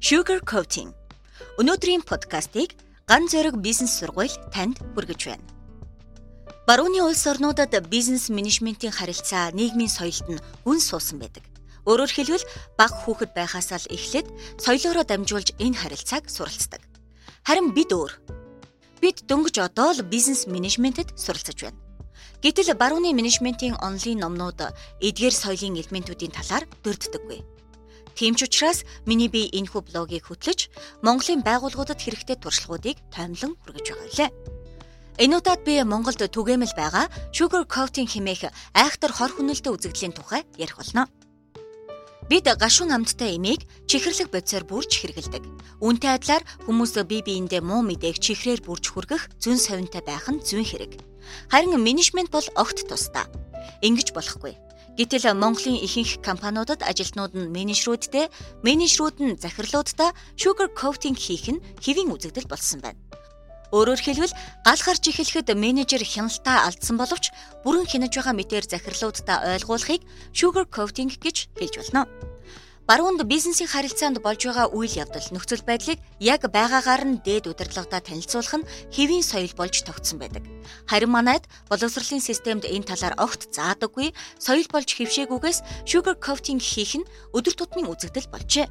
Sugar Coating. Өнөөдрийн подкастыг Ган зэрэг бизнес сургууль танд хүргэж байна. Барууны улс орнуудад бизнес менежментийн харилцаа нийгмийн соёлд нь гүн суусан байдаг. Өөрөөр хэлбэл баг хүүхэд байхаас л эхлээд соёлоороо дамжуулж энэ харилцааг суралцдаг. Харин бид өөр. Бид дөнгөж одоо л бизнес менежментэд суралцж байна. Гэтэл барууны менежментийн онлайн номнууд эдгээр соёлын элементүүдийн талаар дурддаггүй. Тийм ч учраас миний би энэхүү блогийг хөтлөж Монголын байгууллагуудад хэрэгтэй туршлагуудыг томилон хүргэж байгаа лээ. Энэ удаад би Монголд түгээмэл байгаа sugar coating хэмээх айхтар хор хүнэлтэд үзэгдлийн тухай ярих болно. Бид гашуун амттай эмийг чихэрлэг бодисоор бүрж хэрэгэлдэг. Үүнтэй адилаар хүмүүс бие биендээ муу мэдээг чихрээр бүрж хүргэх зүн совинтай байх нь зүйн хэрэг. Харин менежмент бол огт тусдаа. Ингиж болохгүй. Гэтэл Монголын ихэнх компаниудад ажилтнууд нь менежерүүдтэй, менежерүүд нь захирлуудтай sugar coating хийх нь хэвийн үзэгдэл болсон байна. Өөрөөр хэлбэл гал гарч эхлэхэд менежер хяналтаа алдсан боловч бүрэн хянаж байгаа мэтээр захирлуудаа ойлгуулахыг sugar coating гэж хэлж болно. Баруунд бизнесийн харилцаанд болж байгаа үйл явдал нөхцөл байдлыг яг байгаагаар нь дээд удирдлагадаа танилцуулах нь хэвийн соёл болж тогтсон байдаг. Харин манайд боловсролын системд энэ талаар огт заадаггүй соёл болж хөвшээгүйгээс sugar coating хийх нь өдөр тутмын үзэгдэл болжээ.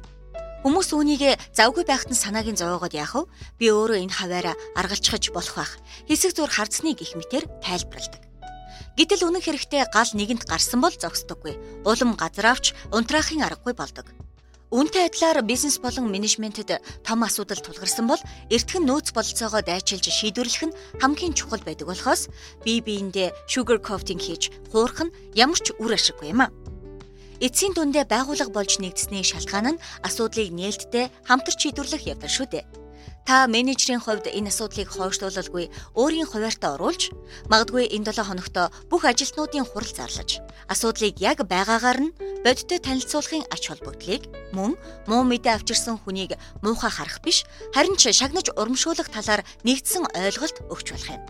Хүмүүс үүнийг завгүй байхад нь санаагийн зовоогоод яах вэ? Би өөрөө энэ хаваараа аргалчхаж болох байх. Хэсэг зур хардсны гих мэтэр тайлбарладаг. Гэтэл үнэн хэрэгтээ гал нэгэнт гарсан бол зогсдоггүй. Улам газаравч унтраахын аргагүй болдог. Үүнтэй адилаар бизнес болон менежментэд том асуудал тулгарсан бол эртхэн нөөц бололцоогоо дайчилж шийдвэрлэх нь хамгийн чухал байдаг болохоос бие биендээ sugar coating хийж хуурах нь ямар ч үр ашиггүй юм а. Эцсийн дүндээ байгууллага болж нэгдсэний шалтгаан нь асуудлыг нээлттэй хамтарч шийдвэрлэх явдал шүү дээ. Та менежерийн хувьд энэ асуудлыг хойшлуулалгүй өөрийн хуваарьтаа оруулж магадгүй энэ 7 хоногт бүх ажилтнуудын хурал зарлаж асуудлыг яг байгаагаар нь бодиттой танилцуулахын ач холбогдлыг мөн муу мэдээ авчирсан хүнийг муухай харах биш харин ч шагнаж урамшуулах талаар нэгдсэн ойлголт өгч болох юм.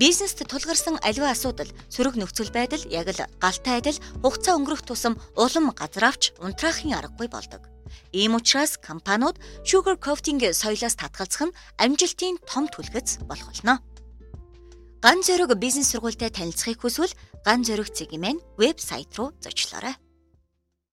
Бизнест тулгарсан аливаа асуудал, сөрөг нөхцөл байдал яг л галтай адил хугацаа өнгөрөх тусам улам газраавч унтраахын аргагүй болдог. Ийм учраас компаниуд sugar coating соёлоос татгалзах нь амжилтын том түлхэц болох болно. Ган зөрөг бизнес сургуультай танилцахыг хүсвэл Ган зөрөг цэгийн мэн вебсайт руу зочлоорой.